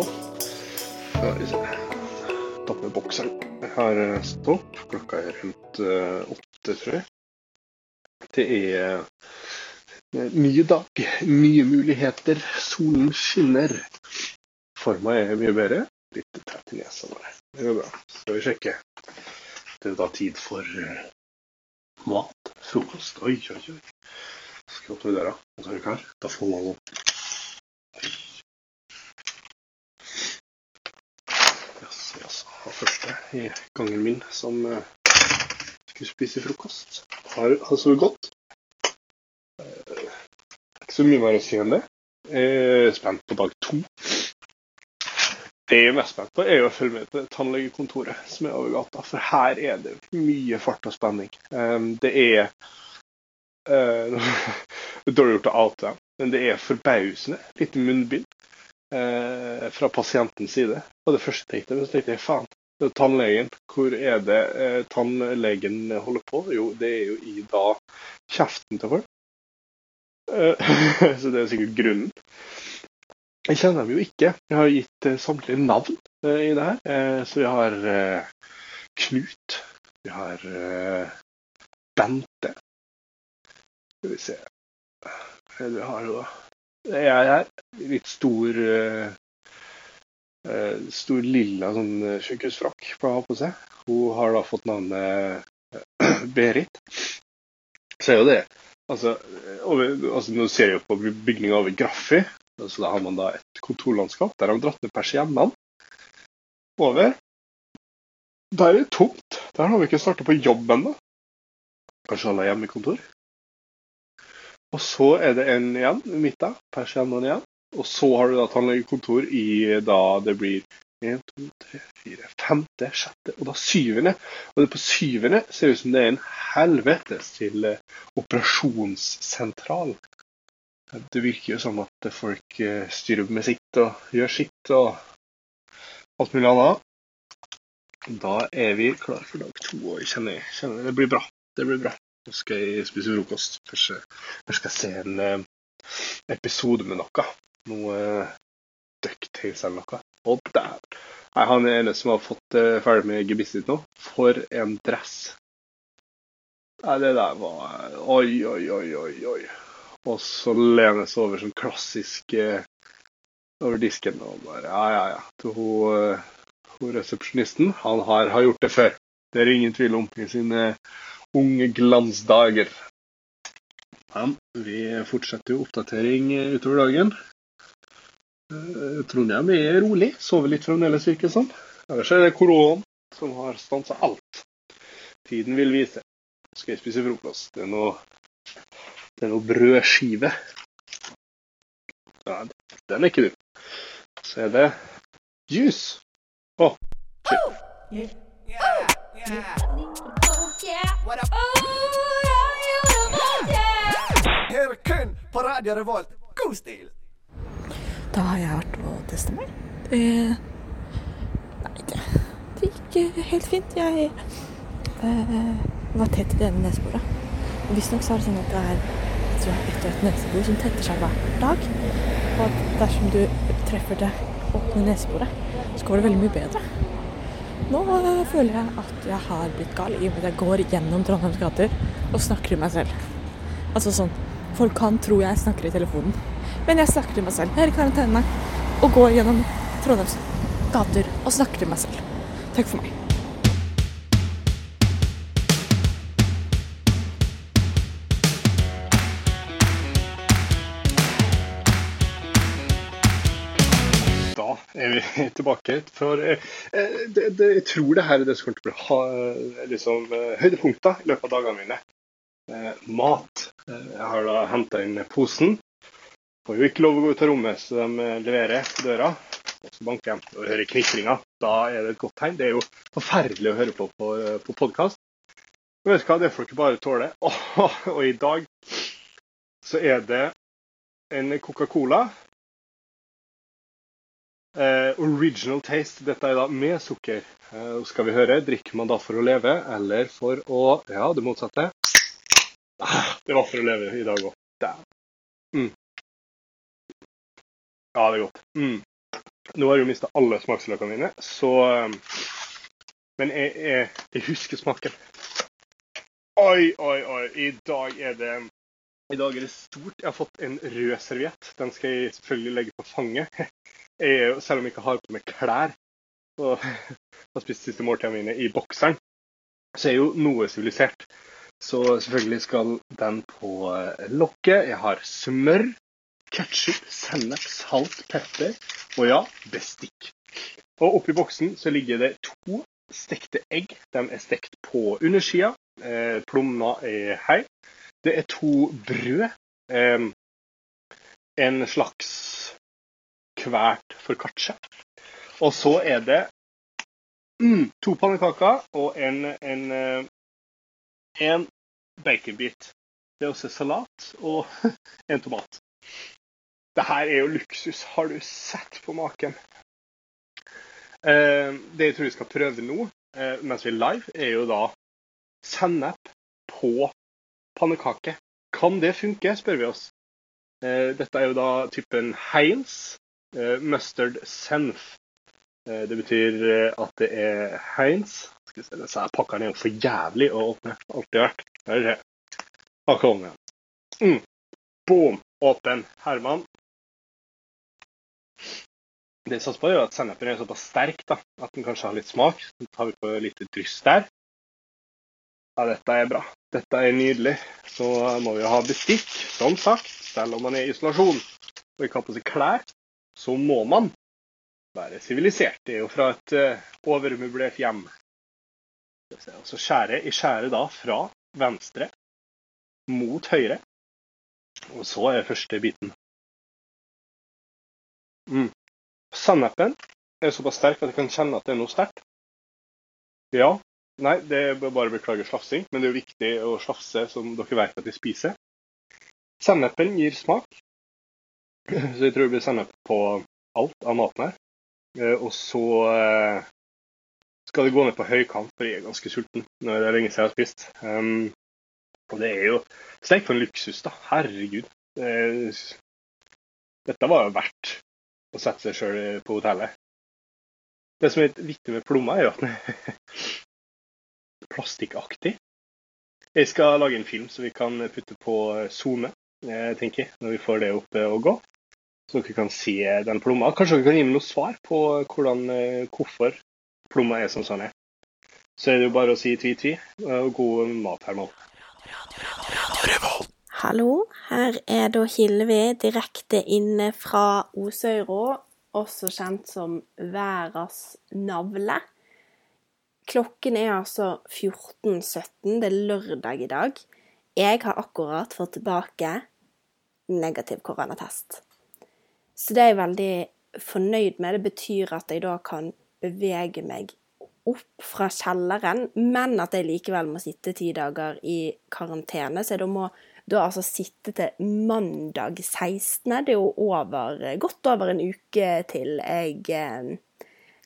på. Skal vi se. Ta på meg bokseren. Jeg har stopp. Klokka er rundt eh, åtte, tror jeg. Det er eh, ny dag, nye muligheter. Solen skinner. Forma er mye bedre. Litt tett i nesa bare. Det går bra. Skal vi sjekke. Det er da tid for eh, mat. Frokost. Oi, oi, oi. Skal åpne døra. Så er du klar. Da får man opp. Jaså, jaså. Han første i gangen min som eh, skulle spise frokost. Har, har sovet godt. Eh, ikke så mye mer å si enn det. Jeg er spent på dag to. Det jeg er mest spent på, er å følge med til tannlegekontoret som er over gata. For her er det mye fart og spenning. Det er Dårlig gjort å oute dem, men det er forbausende lite munnbind fra pasientens side. Og det første jeg tenkte, men så tenkte jeg faen, det tannlegen. Hvor er det eh, tannlegen holder på? Jo, det er jo i da kjeften til folk. så det er sikkert grunnen. Jeg kjenner dem jo ikke. Jeg har gitt uh, samtlige navn uh, i det her. Uh, så vi har Knut. Vi har Bente. Skal vi se Hva har da? Jeg er. Litt stor Stor lilla sånn sykehusfrakk på å ha på seg. Hun har da fått navnet Berit. Så er jo det Altså, over, altså Nå ser jeg jo på bygninga over Graffi. Så da har man da et kontorlandskap. Der har de dratt ned persiennene over. Der er det tomt. Der har vi ikke starta på jobb ennå. Kanskje alle har hjemmekontor. Og så er det en igjen midt der. Persiennene igjen. Og så har du da tannlegekontor i da det blir 1, 2, 3, 4, femte, sjette og da syvende. Og det på syvende ser ut som det er en helvetes til operasjonssentral. Det virker jo som at folk styrer med sitt og gjør sitt og alt mulig annet. Da er vi klar for dag to. og jeg kjenner, kjenner Det blir bra. Det blir bra. Nå skal jeg spise frokost. Først, jeg skal se en uh, episode med noe. Noe Ducktails Ducktales eller noe. Og der! Nei, han er ene som har fått uh, ferdig med gebisset nå. For en dress. Nei, det der var Oi, oi, oi, oi. oi. Og så lener seg over sånn klassisk eh, over disken og bare Ja, ja, ja. Til hun, hun resepsjonisten. Han har, har, gjort det før. Det er ingen tvil om i sine unge glansdager. Men vi fortsetter jo oppdatering utover dagen. Uh, Trondheim er rolig. Sover litt fremdeles, virker det som. Ellers er det koronaen som har stansa alt. Tiden vil vise. Skal jeg spise frokost? Det er noe det er noe brødskive. Ja, den er ikke du. Så er det juice. Å, oh, Her kun på Radio Revolt. God stil! Da har jeg vært og testa meg. Det Nei, det, det gikk helt fint. Jeg eh, var tett i det ene neseboret. Visstnok så er det sånn at det er ett og et nesebor som tetter seg hver dag. Og at dersom du treffer det åpne neseboret, så går det veldig mye bedre. Nå øh, føler jeg at jeg har blitt gal i og med at jeg går gjennom Trondheims gater og snakker til meg selv. Altså sånn Folk kan tro jeg snakker i telefonen, men jeg snakker til meg selv. Jeg er i karantene og går gjennom Trondheims gater og snakker til meg selv. Takk for meg. Er vi tilbake. For eh, det, det, jeg tror det her er det som kommer til å bli ha, liksom, eh, høydepunkter i løpet av dagene mine. Eh, mat. Eh, Jeg har da henta inn posen. Får jo ikke lov å gå ut av rommet, så de eh, leverer døra. Og så banker jeg og hører knitringa. Da er det et godt tegn. Det er jo forferdelig å høre på på, på podkast. Vet du hva, det får dere bare tåle. Og, og i dag så er det en Coca-Cola. Eh, original taste. Dette er da med sukker. Eh, skal vi høre, drikker man da for å leve, eller for å Ja, det motsatte. Ah, det var for å leve i dag òg. Mm. Ja, det er godt. Mm. Nå har jeg jo mista alle smaksløkene mine, så um, Men jeg, jeg, jeg husker smaken. Oi, oi, oi. I dag er det i dag er det stort. Jeg har fått en rød serviett. Den skal jeg selvfølgelig legge på fanget. Jeg, selv om jeg ikke har på meg klær og har spist siste måltidene mine i bokseren, så er jeg jo noe sivilisert. Så selvfølgelig skal den på eh, lokket. Jeg har smør, ketsjup, sennep, salt, pepper og ja, bestikk. Og oppi boksen så ligger det to stekte egg. De er stekt på undersida. Eh, er hei. Det er to brød. En slags kvært for katsje. Og så er det mm, to pannekaker og en, en, eh, en baconbit. Det er også salat og en tomat. Det her er jo luksus. Har du sett på maken? Eh, det jeg tror vi skal prøve nå, eh, mens vi er live, er jo da sennep på pannekake. Kan det funke, spør vi oss. Eh, dette er jo da typen Heinz mustard senf. Det betyr at det er Heinz. Skal vi se, Disse pakkene er jo for jævlig å åpne. Alltid vært. Her er det. Her den. Mm. Boom! Åpen. Herman. Det vi satser på, er at sennepen er såpass sterk da, at den kanskje har litt smak. Så tar vi på litt dryss der. Ja, dette er bra. Dette er nydelig. Så må vi jo ha bestikk, som sagt. Selv om man er i isolasjon og ikke har på seg klær, så må man være sivilisert. Det er jo fra et uh, overmøblert hjem. Så skjærer jeg skjærer da fra venstre mot høyre. Og så er første biten. Mm. Sennepen er såpass sterk at jeg kan kjenne at det er noe sterkt. Ja. Nei, det er bare beklager slafsing, men det er jo viktig å slafse som dere vet at de spiser. Sennepen gir smak, så jeg tror det blir sennep på alt av maten her. Eh, Og så eh, skal det gå ned på høykant, for jeg er ganske sulten. Nå er det lenge siden jeg har spist. Um, og det er jo Steik for en luksus, da. Herregud. Det, dette var jo verdt å sette seg sjøl på hotellet. Det som er viktig med plomma, er jo at den er plastikkaktig. Jeg skal lage en film som vi kan putte på SoMe, eh, tenker jeg, når vi får det opp og gå. Så dere kan se den plomma. Kanskje dere kan gi meg noe svar på hvordan, eh, hvorfor plomma er som sånn er. Så er det jo bare å si tvi-tvi, og god mat her nå. Hallo, her er da Hilvi direkte inne fra Osøyro, også kjent som verdens navle. Klokken er altså 14.17, det er lørdag i dag. Jeg har akkurat fått tilbake negativ koronatest. Så det er jeg veldig fornøyd med. Det betyr at jeg da kan bevege meg opp fra kjelleren, men at jeg likevel må sitte ti dager i karantene. Så jeg da må da altså sitte til mandag 16. Det er jo over, godt over en uke til jeg eh,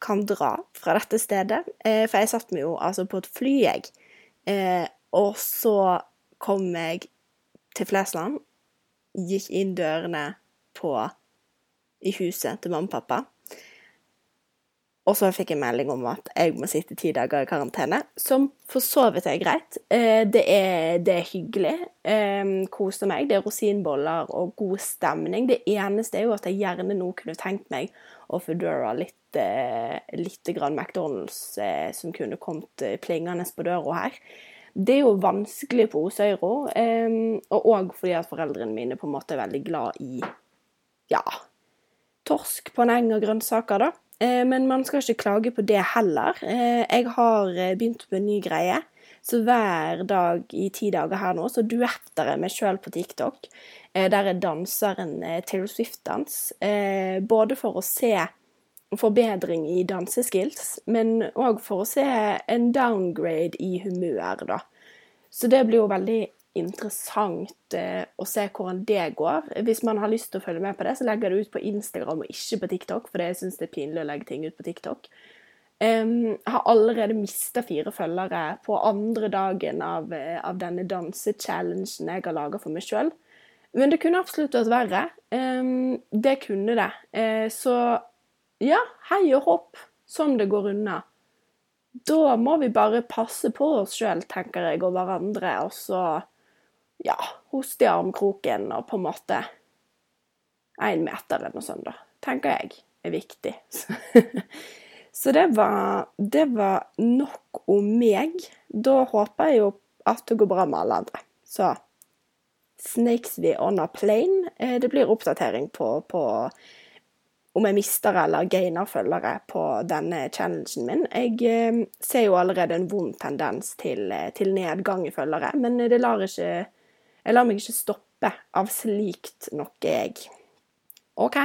kan dra fra dette stedet. Eh, for jeg satt meg jo altså på et fly, jeg. Eh, og så kom jeg til Flesland, gikk inn dørene på i huset til mamma og pappa. Og så fikk jeg melding om at jeg må sitte ti dager i karantene, som for så vidt er greit. Eh, det er, det er hyggelig. Eh, koser meg. Det er rosinboller og god stemning. Det eneste er jo at jeg gjerne nå kunne tenkt meg å Foodora litt, eh, litt grann McDonald's som kunne kommet plingende på døra her. Det er jo vanskelig på Osøyro, og òg fordi at foreldrene mine på en måte er veldig glad i ja, torsk på en eng og grønnsaker, da. Eh, men man skal ikke klage på det heller. Eh, jeg har eh, begynt på en ny greie. Så hver dag i ti dager her nå, så duetter jeg meg sjøl på TikTok. Der jeg danser en Taylor Swift-dans. Både for å se forbedring i danseskills, men òg for å se en downgrade i humør, da. Så det blir jo veldig interessant eh, å se hvordan det går. Hvis man har lyst til å følge med på det, så legger jeg det ut på Instagram og ikke på TikTok, for jeg syns det er pinlig å legge ting ut på TikTok. Jeg har allerede mista fire følgere på andre dagen av, eh, av denne dansechallengen jeg har laga for meg sjøl. Men det kunne absolutt vært verre. Det kunne det. Uh, så ja, hei og hopp, som det går unna. Da må vi bare passe på oss sjøl, tenker jeg, og hverandre, og så ja, hoste i armkroken og på en måte én meter eller noe sånt, da, tenker jeg er viktig. Så det var, det var nok om meg. Da håper jeg jo at det går bra med alle andre. Så snakes we on a plane. Eh, Det blir oppdatering på, på om jeg mister eller gainer følgere på denne challengen min. Jeg eh, ser jo allerede en vond tendens til, eh, til nedgang i følgere, men det lar ikke Jeg lar meg ikke stoppe av slikt noe, jeg. OK,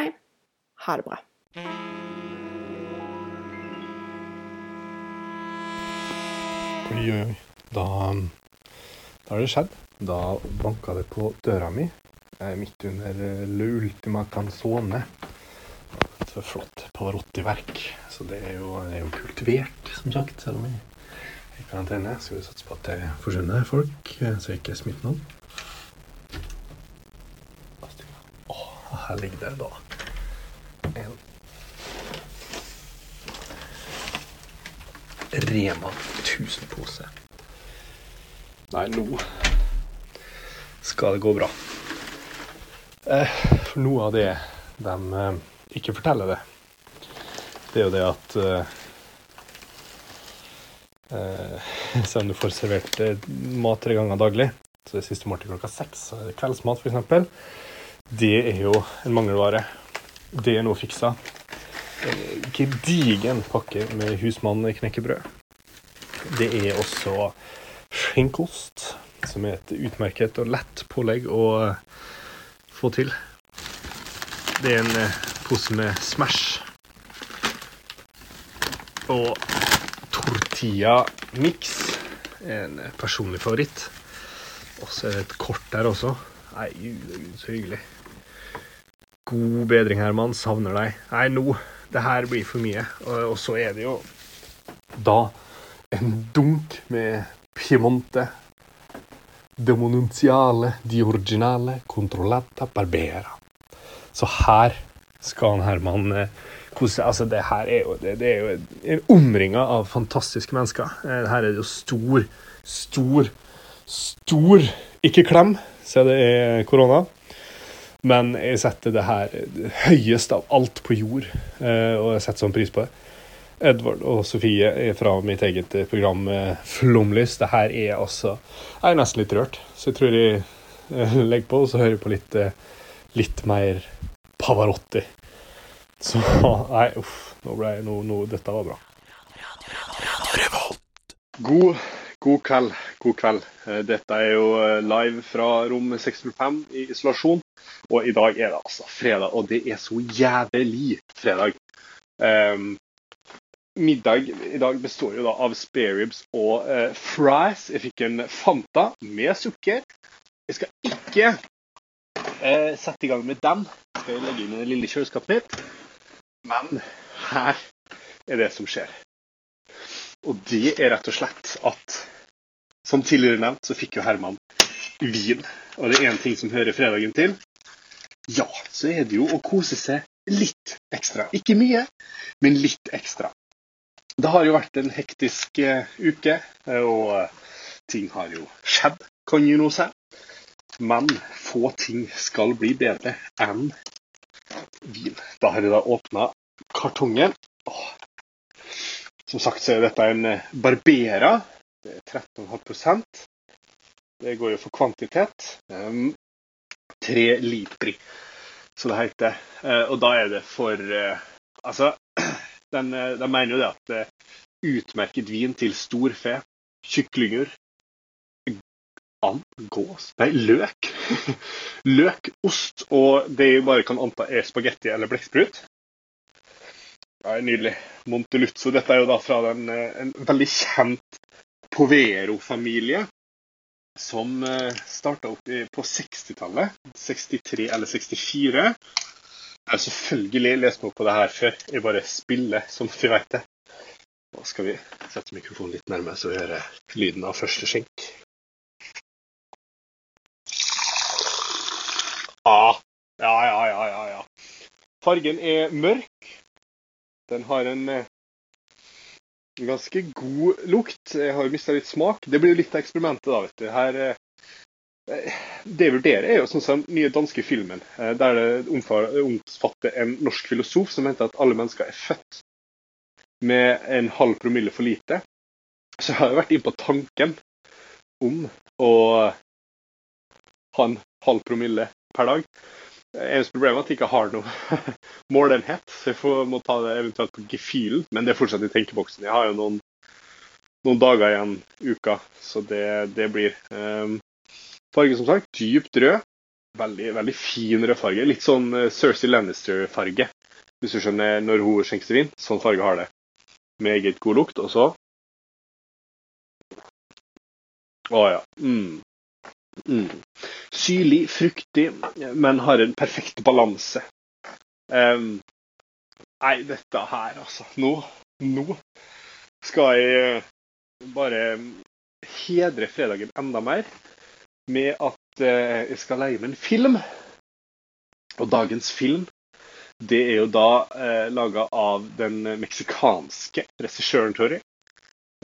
ha det bra. Oi, oi, oi. Da, da har det skjedd. Da banka det på døra mi midt under eh, Le Ultima Canzone. Et flott Pavarotti-verk. Så det er, jo, er jo kultivert, som sagt, selv om jeg er i karantene. Skal vi satse på at det forsvinner folk, eh, så jeg ikke smitter noen. Her ligger det da en Rema 1000-pose. Nei, nå skal det gå bra. Eh, for noe av det de eh, ikke forteller det, det er jo det at eh, eh, Selv om du får servert eh, mat tre ganger daglig, så det siste måltid klokka seks, så er det kveldsmat f.eks., det er jo en mangelvare. Det er nå fiksa. En gedigen pakke med husmannsknekkebrød. Det er også skinkost, som er et utmerket og lett pålegg å eh, få til. Det er en eh, pose med Smash. Og tortilla mix er en eh, personlig favoritt. Og så er det et kort der også. Nei, gud, så hyggelig. God bedring, Herman. Savner deg. Nei, nå. Det her blir for mye. Og, og så er det jo da en dunk med Piemonte Demonunziale di originale controllata barbera. Så her skal han Herman eh. Altså, det her er jo, det, det er jo omringa av fantastiske mennesker. Eh, Her er det jo stor, stor, stor Ikke klem, siden det er korona. Men jeg setter det her høyest av alt på jord, eh, og jeg setter sånn pris på det. Edvard og Sofie er fra mitt eget eh, program eh, Flomlys. Det her er altså Jeg er nesten litt rørt, så jeg tror jeg legger på, og så hører jeg på litt, litt mer Pavarotti. Så Nei, uff. Nå ble jeg nå, nå, Dette var bra. God, god kveld. God kveld. Eh, Dette er jo eh, live fra rom 605 i isolasjon. Og i dag er det altså fredag, og det er så jævlig fredag. Um, middag i dag består jo da av spareribs og uh, fries. Jeg fikk en Fanta med sukker. Jeg skal ikke uh, sette i gang med den. Skal jeg legge inn i det lille kjøleskapet mitt. Men her er det som skjer. Og det er rett og slett at som tidligere nevnt, så fikk jo Herman vin. Og det er én ting som hører fredagen til. Ja, så er det jo å kose seg litt ekstra. Ikke mye, men litt ekstra. Det har jo vært en hektisk eh, uke, eh, og eh, ting har jo skjedd, kan jo nå si. Men få ting skal bli bedre enn vin. Da har jeg da åpna kartongen. Åh. Som sagt så er dette en Barbera. Det er 13,5 Det går jo for kvantitet. Um, tre liter, så det heter. Uh, og da er det for uh, Altså, den, eh, de mener jo det at det er utmerket vin til storfe, kyklinger, and, gås Nei, løk. løk, ost og det jeg bare kan anta er spagetti eller blekksprut. Ja, nydelig. Monteluzzo. Dette er jo da fra den, en veldig kjent Povero-familie som starta opp på 60-tallet. 63 eller 64. Jeg har selvfølgelig lest meg opp på det her før. Jeg bare spiller, som vi vet det. Nå skal vi sette mikrofonen litt nærmere, så vi hører lyden av første skjenk. Ja, ja, ja, ja, ja. Fargen er mørk. Den har en eh, ganske god lukt. Jeg har mista litt smak. Det blir jo litt av eksperimentet, da, vet du. Her eh, Det jeg vurderer, er jo sånn som den nye danske filmen, eh, der det omfatter en norsk filosof som mente at alle mennesker er født med en halv promille for lite. Så jeg har jo vært inne på tanken om å ha en halv promille per dag. Eneste problem er at jeg ikke har noe målenhet, så jeg får, må ta det eventuelt på gefühlen. Men det er fortsatt i tenkeboksen. Jeg har jo noen, noen dager igjen uka, så det, det blir. Um, farge som sagt, dypt rød. Veldig, veldig fin rødfarge. Litt sånn uh, Cersei Lannister-farge, hvis du skjønner når hun skjenker vin. Sånn farge har det. Meget god lukt. Og så Å ja. Mm. Mm. Syrlig, fruktig, men har en perfekt balanse. Um, nei, dette her, altså. Nå, nå skal jeg bare hedre fredagen enda mer med at uh, jeg skal leie meg en film. Og dagens film det er jo da eh, laga av den meksikanske regissøren, tror jeg.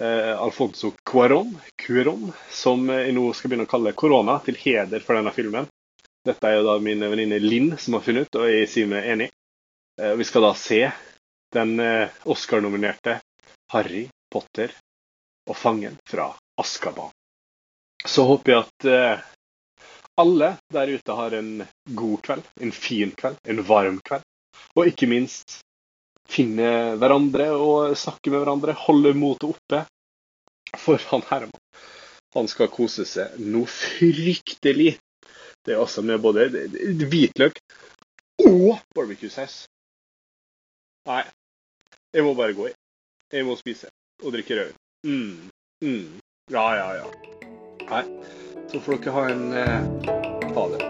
Eh, Alfonso Cuarón, Cuaron, som jeg nå skal begynne å kalle korona, til heder for denne filmen. Dette er jo da min venninne Linn som har funnet ut, og jeg sier meg enig. Eh, vi skal da se den eh, Oscar-nominerte Harry Potter og fangen fra Askaban. Så håper jeg at eh, alle der ute har en god kveld, en fin kveld, en varm kveld. Og ikke minst finne hverandre og snakke med hverandre, holde motet oppe. For han Herman, han skal kose seg noe fryktelig. Det er også med både hvitløk og barbecue-saus. Nei, jeg må bare gå i. Jeg må spise og drikke rødvin. Mm, mm. Ja, ja, ja. Nei, så får dere ha en eh, Ha det.